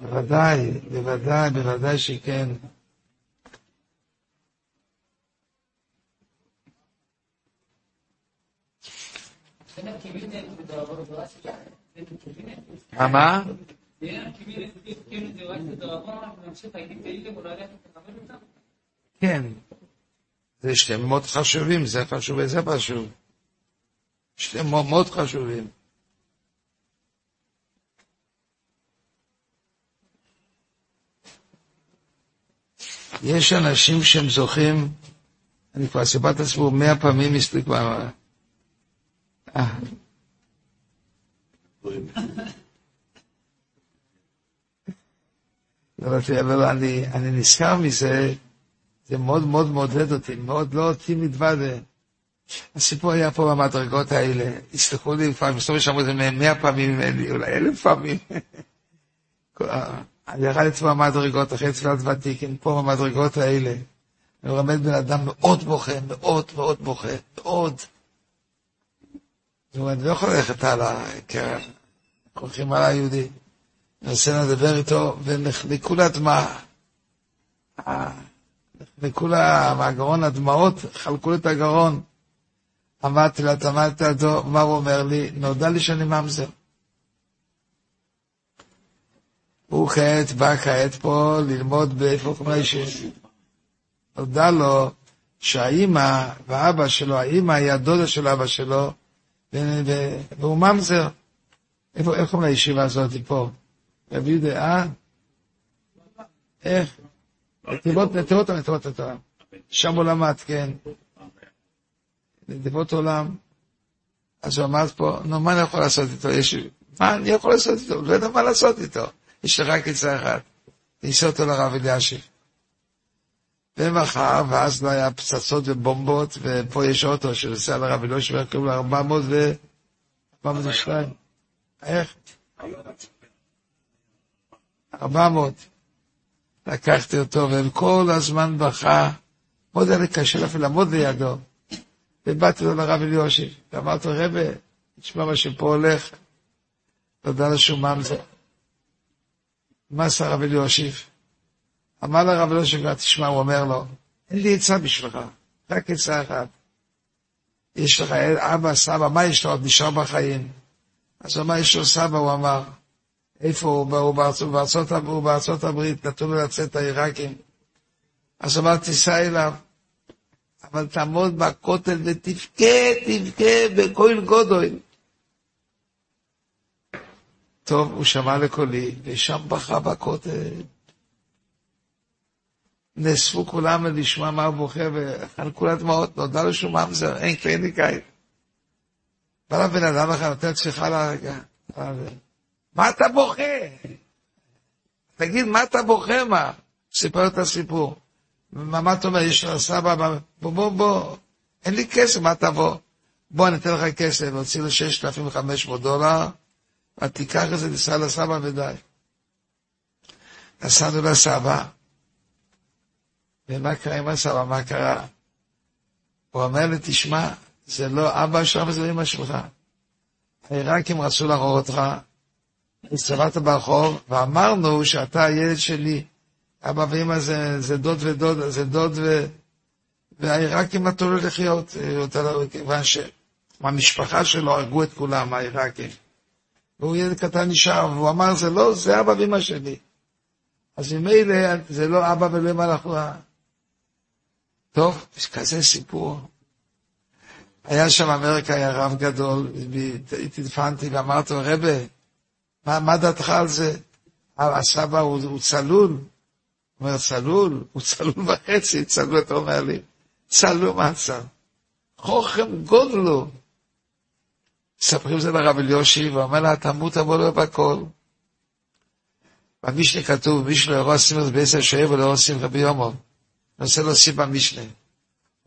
B: בוודאי, בוודאי, בוודאי שכן. מה, כן. זה שתיהם מאוד חשובים, זה חשוב וזה חשוב. שתיהם מאוד חשובים. יש אנשים שהם זוכים, אני כבר סיפרתי לעצמו מאה פעמים מספיק כבר. אה. אבל אני, אני נזכר מזה, זה מאוד מאוד מעודד אותי, מאוד לא אותי מלבד. הסיפור היה פה במדרגות האלה, יסלחו לי לפעמים, מסתובב שאמרו את זה מאה פעמים ממני, אולי אלף פעמים. [LAUGHS] אני ירד אצלו במדרגות, אחרי תפילת ותיקין, פה במדרגות האלה. אני מלמד בן אדם מאוד בוכה, מאוד מאוד בוכה, מאוד. זאת אומרת, אני לא יכול ללכת הלאה, כי הולכים על היהודי. רוצה לדבר איתו, ונחלקו לה דמעה. נחלקו לה מהגרון הדמעות, חלקו את הגרון. אמרתי לה, עמדתי לידו, מה הוא אומר לי? נודע לי שאני ממזר. הוא כעת בא כעת פה ללמוד באיפה כמו הישיבה. נודע לו שהאימא ואבא שלו, האימא היא הדודה של אבא שלו, והוא ממזר. איפה, איך קוראים לישיבה הזאת פה? רבי יהודה, אה? איך? נתיבות, נתיבות, נתיבות התורה. שם הוא למד, כן. נתיבות עולם. אז הוא עמד פה, נו, מה אני יכול לעשות איתו? יש... מה אני יכול לעשות איתו? לא יודע מה לעשות איתו. יש לי רק עצה אחת, לנסוע אותו לרב אלישיב. ומחר, ואז לא היה פצצות ובומבות, ופה יש אוטו שנוסע לרב אלישיב, קוראים לו 400 ו... 402. איך? 400. לקחתי אותו, וכל הזמן בכה. מאוד היה לי קשה אפילו לעמוד לידו. ובאתי לו לרב אלישיב, ואמרתי לו, רבה, תשמע מה שפה הולך. תודה לשומם זה. מה עשה הרב אליושיב? אמר לרב אליושיב, תשמע, הוא אומר לו, אין לי עצה בשבילך, רק עצה אחת. יש לך אבא, סבא, מה יש לו עוד נשאר בחיים? אז הוא אמר, יש לו סבא, הוא אמר, איפה הוא? בארצות, הוא בארצות הברית, נתנו לו לצאת העיראקים. אז אמר, תיסע אליו, אבל תעמוד בכותל ותבכה, תבכה בכהל גודל. טוב, הוא שמע לקולי, ושם בכה בכותל. נאספו כולם לשמוע מה הוא בוכה, וחנקו לה דמעות, נודע לו שהוא ממזר, אין קליניקאית. בא לבן אדם אחר, נותן צריכה לרגע. מה אתה בוכה? תגיד, מה אתה בוכה, מה? סיפר את הסיפור. מה, אתה אומר, יש לך סבא, בוא, בוא, בוא, אין לי כסף, מה תבוא? בוא, אני אתן לך כסף, נוציא לו 6,500 דולר, ותיקח את זה, ניסע לסבא ודי. נסענו לסבא, ומה קרה עם הסבא? מה קרה? הוא אומר לי, תשמע, זה לא אבא שלך וזה אמא שלך. העיראקים רצו להרוג אותך, הסתובבת ברחוב, ואמרנו שאתה הילד שלי. אבא ואמא זה, זה דוד ודוד, זה דוד ו... והעיראקים נתנו לו לחיות, כיוון שהמשפחה שלו הרגו את כולם, העיראקים. והוא ילד קטן נשאר, והוא אמר, זה לא, זה אבא ואמא שלי. אז ממילא זה לא אבא ולא אמא לחורה. טוב, יש כזה סיפור. היה שם אמריקה, היה רב גדול, התדפנתי ואמרתי לו, רבה, מה, מה דעתך על זה? הסבא הוא, הוא צלול. הוא אומר, צלול? [LAUGHS] הוא צלול וחצי, צלול, אתה אומר לי. צלול, מה צל? חוכם גודלו. מספרים זה לרב אליושי, ואומר לה, תמות תבוא לו בכל. במשנה כתוב, מי שלא יראה שמחה בעשר שואב ולא יראה שמחה ביומוב. אני רוצה להוסיף במשנה.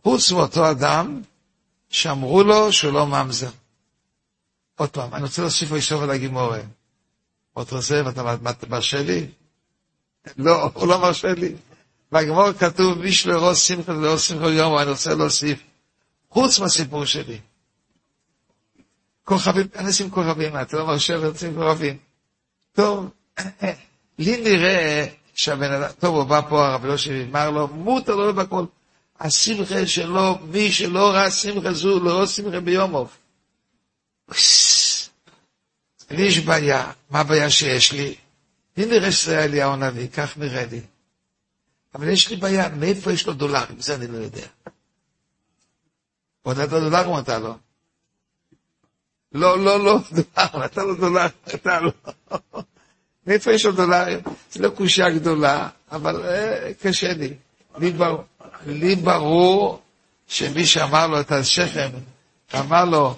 B: חוץ מאותו אדם, שאמרו לו שהוא לא ממזר. עוד פעם, אני רוצה להוסיף וישוב על הגימורה. עוד רוצה, ואתה מרשה לי? לא, הוא לא מרשה לי. בגמור כתוב, מי שלא יראה שמחה ולא יראה שמחה ביומוב, אני רוצה להוסיף. חוץ מהסיפור שלי. כוכבים, אני אשים כוכבים, אתה לא מרשה לשים כוכבים. טוב, לי נראה שהבן אדם, טוב, הוא בא פה, הרב יושב אמר לו, מותר לו בכל. השמחה שלו, מי שלא ראה שמחה זו, לא ראה שמחה ביומוב. לי יש בעיה, מה הבעיה שיש לי? לי נראה שזה אליהו הנביא, כך נראה לי. אבל יש לי בעיה, מאיפה יש לו דולרים? זה אני לא יודע. הוא נתן דולר או נתן לו? לא, לא, לא, דולר, נתן לו דולר, נתן לו. מאיפה יש לו דולרים? זה לא קושייה גדולה, אבל אה, קשה לי. לי, בר, לי ברור שמי שאמר לו את השכם, אמר לו,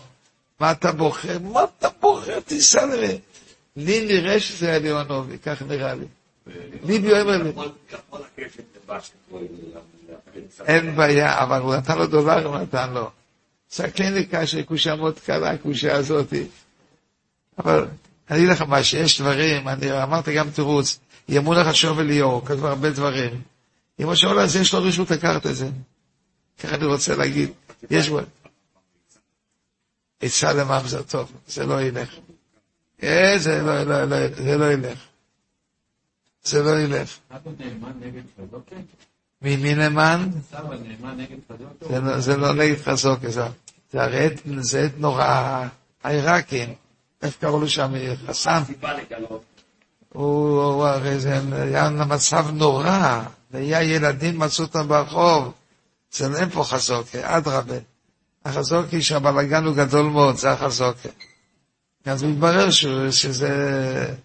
B: מה אתה בוחר? מה אתה בוחר? תיסע לי. לי נראה שזה אליונובי, כך נראה לי. ליבי אומר לי. אין בעיה, אבל הוא נתן לו דולר, הוא נתן לו. סכן לי קשה, קושה מאוד קלה, הקושה הזאתי. אבל אני אגיד לך מה, שיש דברים, אני אמרתי גם תירוץ, יאמרו לך שוב אליאור, כתבו הרבה דברים. אם השאול הזה יש לו רשות לקחת את זה. ככה אני רוצה להגיד, יש בו... עצה לממזר טוב, זה לא ילך. אה, זה לא, לא, לא, זה לא ילך. זה לא ילך. מי מי נאמן? זה לא נגד חזוקה, זה הרי זה עת נורא, העיראקים. איך קראו לו שם? חסן? הוא הרי זה היה מצב נורא, והיה ילדים מצאו אותם ברחוב. זה אין פה חזוקה, אדרבה. החזוקה שהבלאגן הוא גדול מאוד, זה החזוקה. אז מתברר שזה...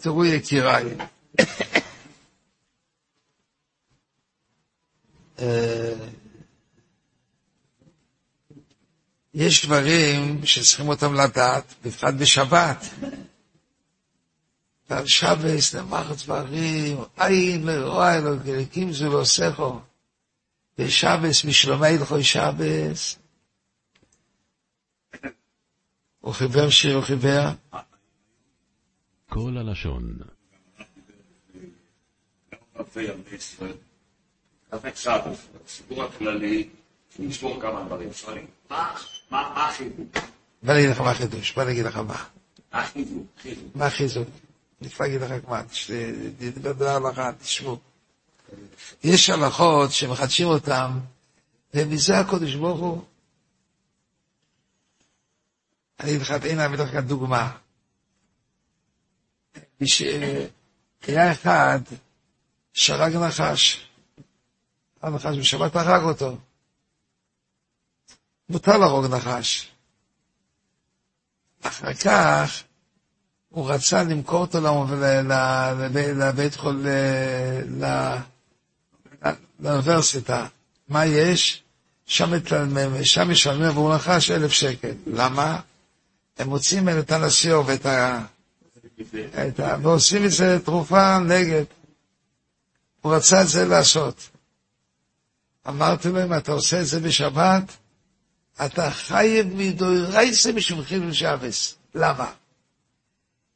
B: תראו יקיריי, יש דברים שצריכים אותם לדעת, בפרט בשבת. ועל שבס נאמר דברים, עין לרוע אלוקים זו לא סכו. בשבס, משלומי הלכוי שבס. הוא חיבר שיר, הוא חיבר.
A: כל הלשון,
D: אלפי ילדי ישראל. כ"ט סבוס, הסיפור הכללי, נשמור כמה דברים. שואלים, מה מה- מה החידוש?
B: בוא נגיד לך מה החידוש, בוא נגיד לך מה. מה החיזוק? אני כבר אגיד לך מה, תדבר הלכה, תשמעו. יש הלכות שמחדשים אותן, ומזה הקודש ברוך הוא. אני אגיד לך, הנה, אני אביא לך דוגמה. היה אחד שהרג נחש. הנחש בשבת הרג אותו. מותר להרוג נחש. אחר כך הוא רצה למכור אותו לבית חול... לאוניברסיטה. מה יש? שם, שם משלמים עבור נחש אלף שקל. למה? הם מוצאים את הנסיו ואת ה... את ה... ועושים מזה תרופה נגד. הוא רצה את זה לעשות. אמרתי לו, אם אתה עושה את זה בשבת, אתה חייב מדוירייסה משום חילול שבס. למה?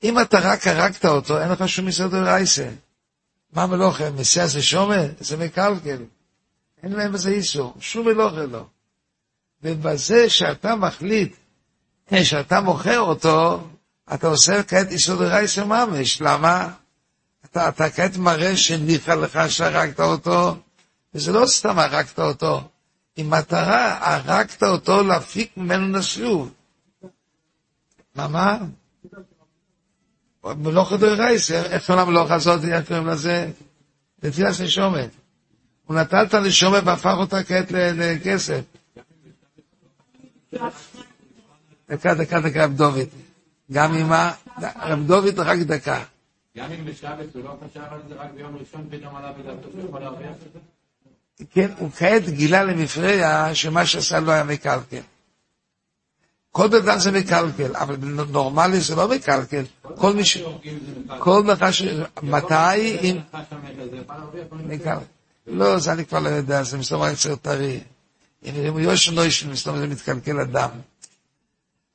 B: אם אתה רק הרגת אותו, אין לך שום מסעדו רייסה. מה מלוכה? מסיע זה שומה? זה מקלקל. אין להם בזה איסור, שום מלוכה לא. ובזה שאתה מחליט שאתה מוכר אותו, אתה עושה כעת איסור דרייסה ממש. למה? אתה, אתה כעת מראה שניחא לך שהרגת אותו, וזה לא סתם הרגת אותו, עם מטרה, הרגת אותו להפיק ממנו נשוב. מה, מה? מלוכה דרייסה, איך קוראים למלוכה הזאת, איך קוראים לזה? נטילת נשומת. הוא נטל את הנשומת והפך אותה כעת לכסף. דקה, דקה, דקה, דוד. גם עם ה... רב דוד רק דקה.
E: גם אם בשבת הוא לא חשב על זה, רק ביום ראשון פתאום עלה בדעתו שהוא יכול להרוויח את זה?
B: כן, הוא כעת גילה למפרע שמה שעשה לא היה מקלקל. כל בן אדם זה מקלקל, אבל נורמלי זה לא מקלקל. כל מי ש... כל נחש... מתי אם... מקלקל. לא, זה אני כבר לא יודע, זה מסתום רק יצר טרי. אם הוא יושן לא מסתום זה מתקלקל אדם.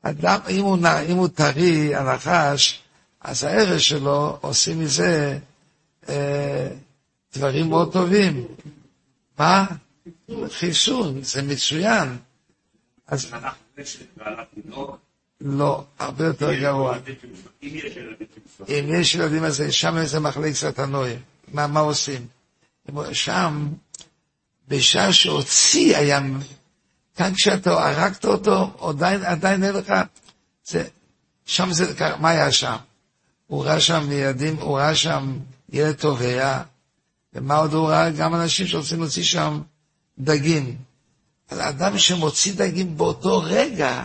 B: אדם, אם הוא, אם הוא טרי, הנחש, אז הערך שלו, עושים מזה אה, דברים מאוד טובים. מה? חיסון, זה מצוין. אז לא, הרבה יותר גרוע.
D: אם יש ילדים
B: אז שם איזה מחלק סטנוי. מה, מה עושים? שם, בשעה שהוציא היה, כאן כשאתה הרגת אותו, עדיין, אין לך, זה, שם זה, מה היה שם? הוא ראה שם ילדים, הוא ראה שם ילד טובע, ומה עוד הוא ראה? גם אנשים שרוצים להוציא שם דגים. אז אדם שמוציא דגים באותו רגע,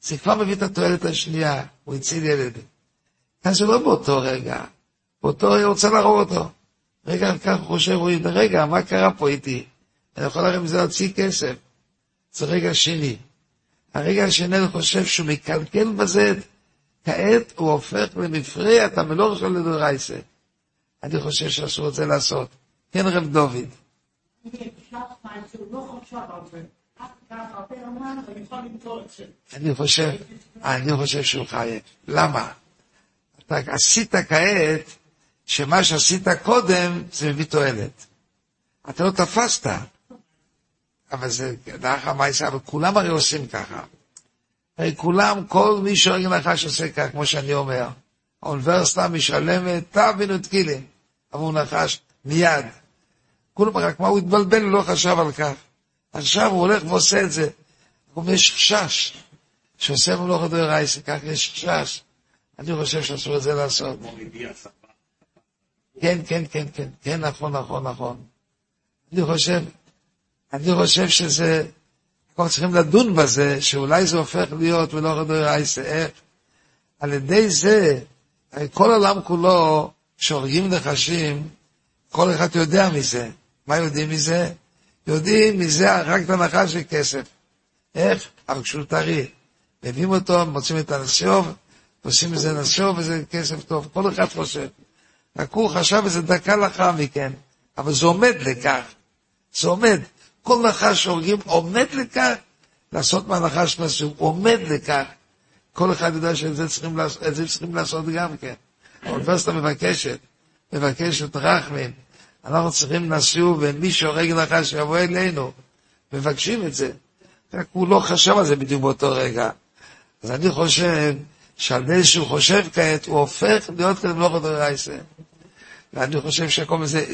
B: זה כבר מביא את התועלת השנייה, הוא הציל ילד. כאן זה לא באותו רגע, באותו רגע הוא רוצה להרוג אותו. רגע כך הוא חושב, הוא רגע, מה קרה פה איתי? אני יכול הרי מזה להוציא כסף. זה רגע שני. הרגע השני חושב שהוא מקלקל בזה, כעת הוא הופך למפרע את המלוך של לדורייסה. אני חושב שאסור את זה לעשות. כן, רב דוד.
C: אני
B: חושב, אני חושב שהוא חייב. למה? אתה עשית כעת, שמה שעשית קודם, זה מביא תועלת. אתה לא תפסת. אבל זה, לאחר מעשה, אבל כולם הרי עושים ככה. הרי כולם, כל מי שהורג נחש עושה ככה, כמו שאני אומר. האוניברסיטה משלמת, תבינו את קילים, עבור נחש, מיד. כולם רק מה, הוא התבלבל, הוא לא חשב על כך. עכשיו הוא הולך ועושה את זה. אבל יש חשש, שעושה מלאכת דרייסה, כך יש חשש. אני חושב שאסור את זה לעשות. כן, כן, כן, כן, כן, נכון, נכון, נכון. אני חושב, אני חושב שזה, אנחנו צריכים לדון בזה, שאולי זה הופך להיות מלאכת דרייסה. איך? על ידי זה, כל העולם כולו, כשהורגים נחשים, כל אחד יודע מזה. מה יודעים מזה? יודעים מזה רק את הנחש של כסף. איך? אבל כשהוא טרי. מביאים אותו, מוצאים את הנסיוב, עושים מזה נסיוב וזה כסף טוב. כל אחד חושב. רק הוא חשב איזה דקה לאחר מכן, אבל זה עומד לכך. זה עומד. כל נחש שהורגים עומד לכך לעשות מהנחש הוא עומד לכך. כל אחד יודע שאת זה צריכים, לעשות, זה צריכים לעשות גם כן. האוניברסיטה מבקשת, מבקשת רחמים. אנחנו צריכים לשוב, ומי שהורג נחש יבוא אלינו. מבקשים את זה. רק הוא לא חשב על זה בדיוק באותו רגע. אז אני חושב שעל זה שהוא חושב כעת, הוא הופך להיות כזה מלאכת דרייסה. ואני חושב שהכל זה,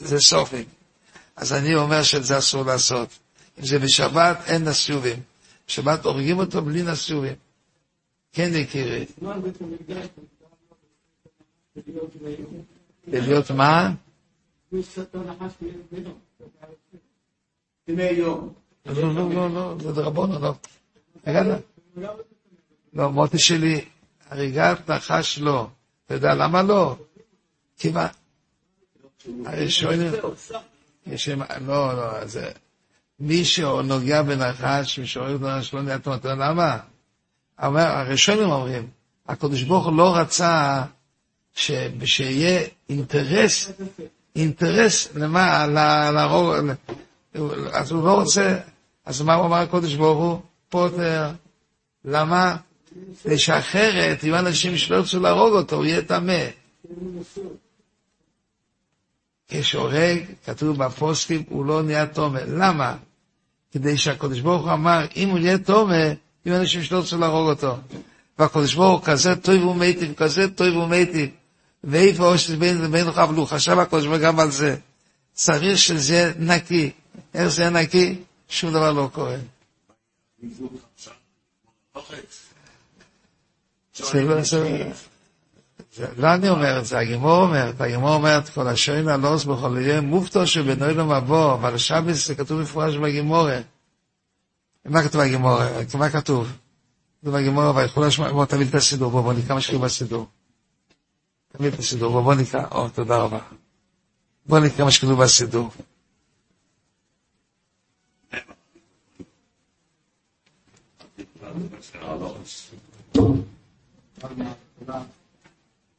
B: זה סופים. אז אני אומר שאת זה אסור לעשות. אם זה בשבת, אין נסיובים. בשבת הורגים אותו בלי נסיובים. כן, יקירי. להיות מה? לא, לא, לא, לא, זה דרבונו, לא. לא, מוטי שלי, הריגת נחש לא. אתה יודע למה לא? כי מה? שואלים, לא, לא, זה... מי שנוגע בנחש, מי שהורג בנחש לא נהיה יודע למה? אבל הראשונים אומרים, הקדוש ברוך הוא לא רצה ש... שיהיה אינטרס, אינטרס למה, להרוג, אז הוא לא רוצה, אז מה הוא אמר הקדוש ברוך הוא? פוטר. למה? כדי שאחרת, אם אנשים שלא ירצו להרוג אותו, הוא יהיה טמא. כשהורג, כתוב בפוסקים, הוא לא נהיה תומר. למה? כדי שהקדוש ברוך הוא אמר, אם הוא יהיה תומר, יהיו אנשים שלא רוצים להרוג אותו. והקדוש ברוך הוא כזה טוב ומיטיב, כזה טוב ומיטיב. ואיפה אושר בין לבינך, אבל הוא חשב הקדוש ברוך גם על זה. צריך שזה יהיה נקי. איך זה יהיה נקי? שום דבר לא קורה. לא אני אומר את זה, הגימור אומרת, הגימור אומרת, כל השוין הלוס בכל יהיה מופתו שבנוי לו מבוא, אבל שבס זה כתוב מפורש בגימורה. מה כתוב בגימורה? מה כתוב? כתוב בגימורה, ויכול לשמוע, בוא תביא את הסידור, בוא בוא נקרא מה שכתוב בסידור. תביא את הסידור, בוא בוא נקרא, או, תודה רבה. בוא נקרא מה שכתוב בסידור.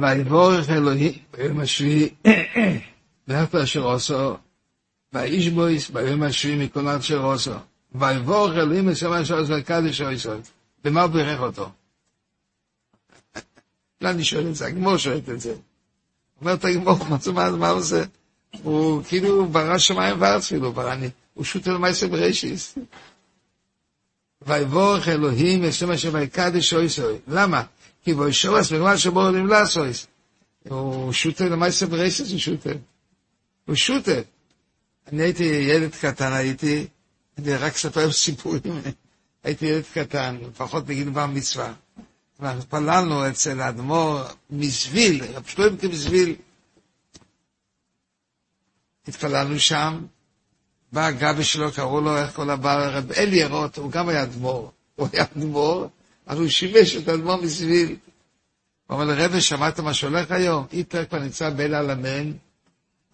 B: ויבורך אלוהים ביום השביעי, ואף אשר עושו, ואיש בויס ביום השביעי מכל אשר עושו. ויבורך אלוהים את מה שעושה קדש או ישראל. במה הוא בירך אותו? לא, אני שואל את זה, הגמור שואלת את זה. אומרת הגמור, מה הוא עושה? הוא כאילו ברא שמיים וארץ כאילו, הוא שוט על מייסר בראשיס. ויבורך אלוהים את מה שבקדש או ישראל. למה? כי בו שורס בגלל שבו עולים לעשויס. הוא שוטה למעשה ברייסס הוא שוטה. הוא שוטה. אני הייתי ילד קטן, הייתי, אני רק אספר סיפורים. הייתי ילד קטן, לפחות בגיל בר מצווה. התפללנו אצל האדמו"ר מזוויל, רב שלוים כמזוויל. התפללנו שם, בא הגבי שלו, קראו לו, איך קוראים לו, רב אלי ירות, הוא גם היה אדמו"ר. הוא היה אדמו"ר, אבל הוא שימש את האדמו"ר מסביל. הוא אומר לרבי, שמעת מה שהולך היום? היטלר כבר נמצא באל עלמיין,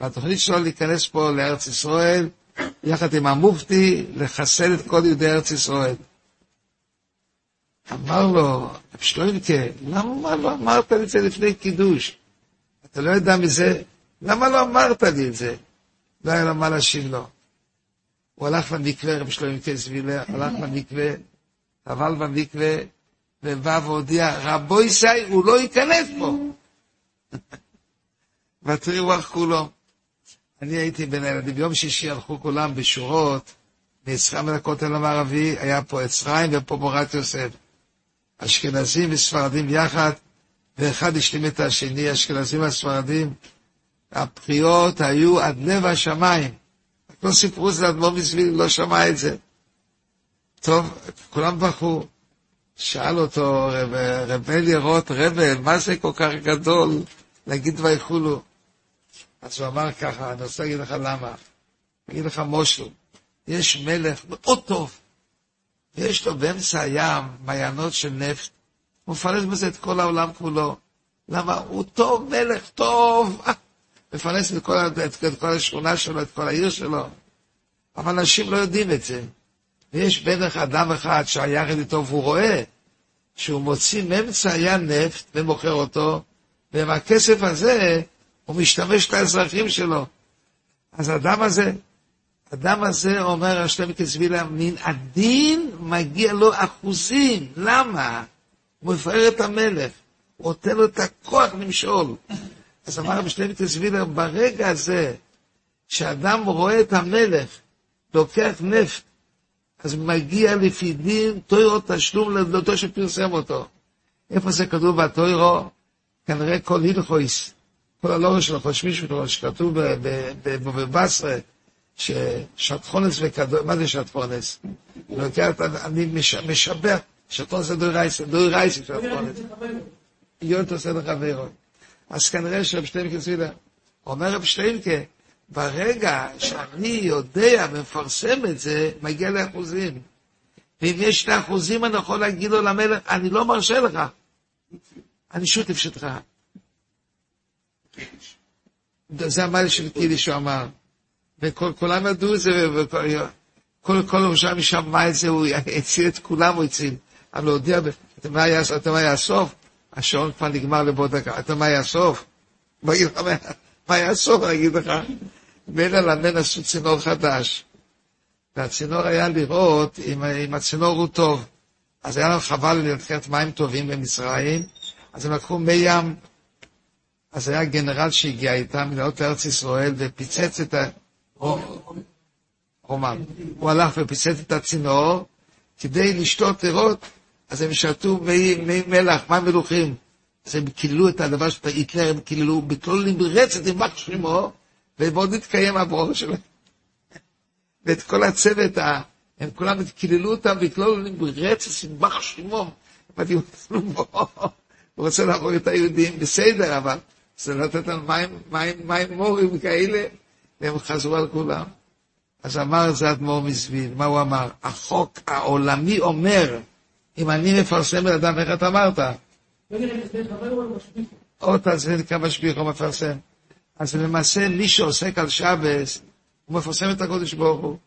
B: והתוכנית שלו להיכנס פה לארץ ישראל, יחד עם המופתי, לחסל את כל יהודי ארץ ישראל. אמר לו, שלוינקה, למה לא אמרת לי את זה לפני קידוש? אתה לא יודע מזה? למה לא אמרת לי את זה? לא היה לו מה להשיב לו. הוא הלך למקווה, רב שלוינקה זבילה, הלך למקווה, אבל במקווה, ובא והודיע, רבו ישי, הוא לא ייכנס פה. [LAUGHS] ותראי רוח כולו. אני הייתי בין הילדים, ביום שישי הלכו כולם בשורות, מיצחם אל הכותל המערבי, היה פה עץ חיים ופה מורת יוסף. אשכנזים וספרדים יחד, ואחד השלים את השני, אשכנזים וספרדים. הבחירות היו עד לב השמיים. לא סיפרו את זה לאדמו"ר מסביב, לא שמע את זה. טוב, כולם בכו. שאל אותו רב, רב אלי רוט, רבל, מה זה כל כך גדול להגיד ויכולו? אז הוא אמר ככה, אני רוצה להגיד לך למה. אני אגיד לך משהו, יש מלך מאוד טוב, ויש לו באמצע הים מעיינות של נפט, הוא מפרנס בזה את כל העולם כולו. למה? הוא טוב, מלך טוב, [LAUGHS] מפרנס את כל, את, את כל השכונה שלו, את כל העיר שלו. אבל אנשים לא יודעים את זה. ויש בטח אדם אחד שהיה יחד איתו והוא רואה שהוא מוציא מאמצע הים נפט ומוכר אותו, ועם הכסף הזה הוא משתמש לאזרחים שלו. אז האדם הזה, האדם הזה אומר השלם כסבילה, מן הדין מגיע לו אחוזים. למה? הוא מפאר את המלך, הוא נותן לו את הכוח למשול. אז אמר רבי שלמה כסבילה, ברגע הזה שאדם רואה את המלך, לוקח נפט, אז מגיע לפי דין תוירו תשלום לאותו שפרסם אותו. איפה זה כתוב בתוירו? כנראה כל הלכויס, כל הלורו שלו, חושבים שלו, שכתוב בבבסרה, ששטחונס וכדור, מה זה שטחונס? אני משבח, שטחונס זה דוי רייסה, דוי רייסה שטחונס. יונט עושה לחברו. אז כנראה שרב שטיינקה אומר רב שטיינקה, ברגע שאני יודע ומפרסם את זה, מגיע לאחוזים. ואם יש את האחוזים, אני יכול להגיד לו למלך, אני לא מרשה לך. אני שותף שלך. זה המעלה של קידיש שהוא אמר. וכולם ידעו את זה, וכל כל ירושלים שמע את זה, הוא הציל את כולם, הוא הציל. אבל הוא הודיע, אתה מה היה הסוף? השעון כבר נגמר לבוא דקה. אתה מה היה הסוף? מה היה הסוף, אני אגיד לך. מילא למן עשו צינור חדש. והצינור היה לראות אם, אם הצינור הוא טוב. אז היה להם חבל לקחת מים טובים במצרים, אז הם לקחו מי ים. אז היה גנרל שהגיע איתם מלאות לארץ ישראל ופיצץ את ה... רומן. הוא הלך ופיצץ את הצינור כדי לשתות לראות, אז הם שתו מי, מי מלח, מים מלוכים. אז הם קיללו את הדבר שאתה היטלר, הם קיללו, בקלול נמרצת עם בח שמו, ועוד התקיים הברור שלהם. ואת כל הצוות, הם כולם קיללו אותם והקללו להם ברצס עם בח שמו. אמרתי, הוא רוצה להרוג את היהודים, בסדר, אבל זה לתת להם מים, מים, מים מורים כאלה, והם חזרו על כולם. אז אמר זה אדמו"ר מזוויל, מה הוא אמר? החוק העולמי אומר, אם אני מפרסם בן אדם, איך אתה אמרת? או תעזבי כמה הוא מפרסם. אז למעשה מי שעוסק על שבס, הוא מפרסם את הקודש ברוך הוא.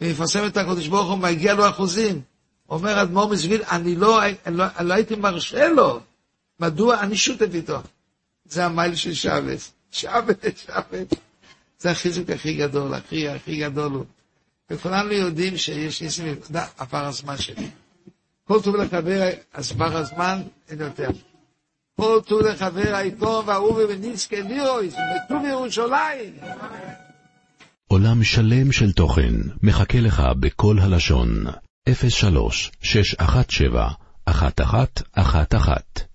B: ומפרסם את הקודש ברוך הוא, מגיע לו אחוזים. אומר אדמו"ר מזוויל, אני לא, לא, לא הייתי מרשה לו. מדוע? אני שותף איתו. זה המייל של שבס. שבס, שבס. זה החיזוק הכי גדול, הכי, הכי גדול הוא. וכולנו יודעים שיש ניסים, עבר הזמן שלי. כל טוב לחבר, אז עבר הזמן, אין יותר. טוב לחבר העיתון והאורי וניסקי לירויס, וטוב ירושלים.
A: עולם שלם של תוכן מחכה לך בכל הלשון, 03 617 1111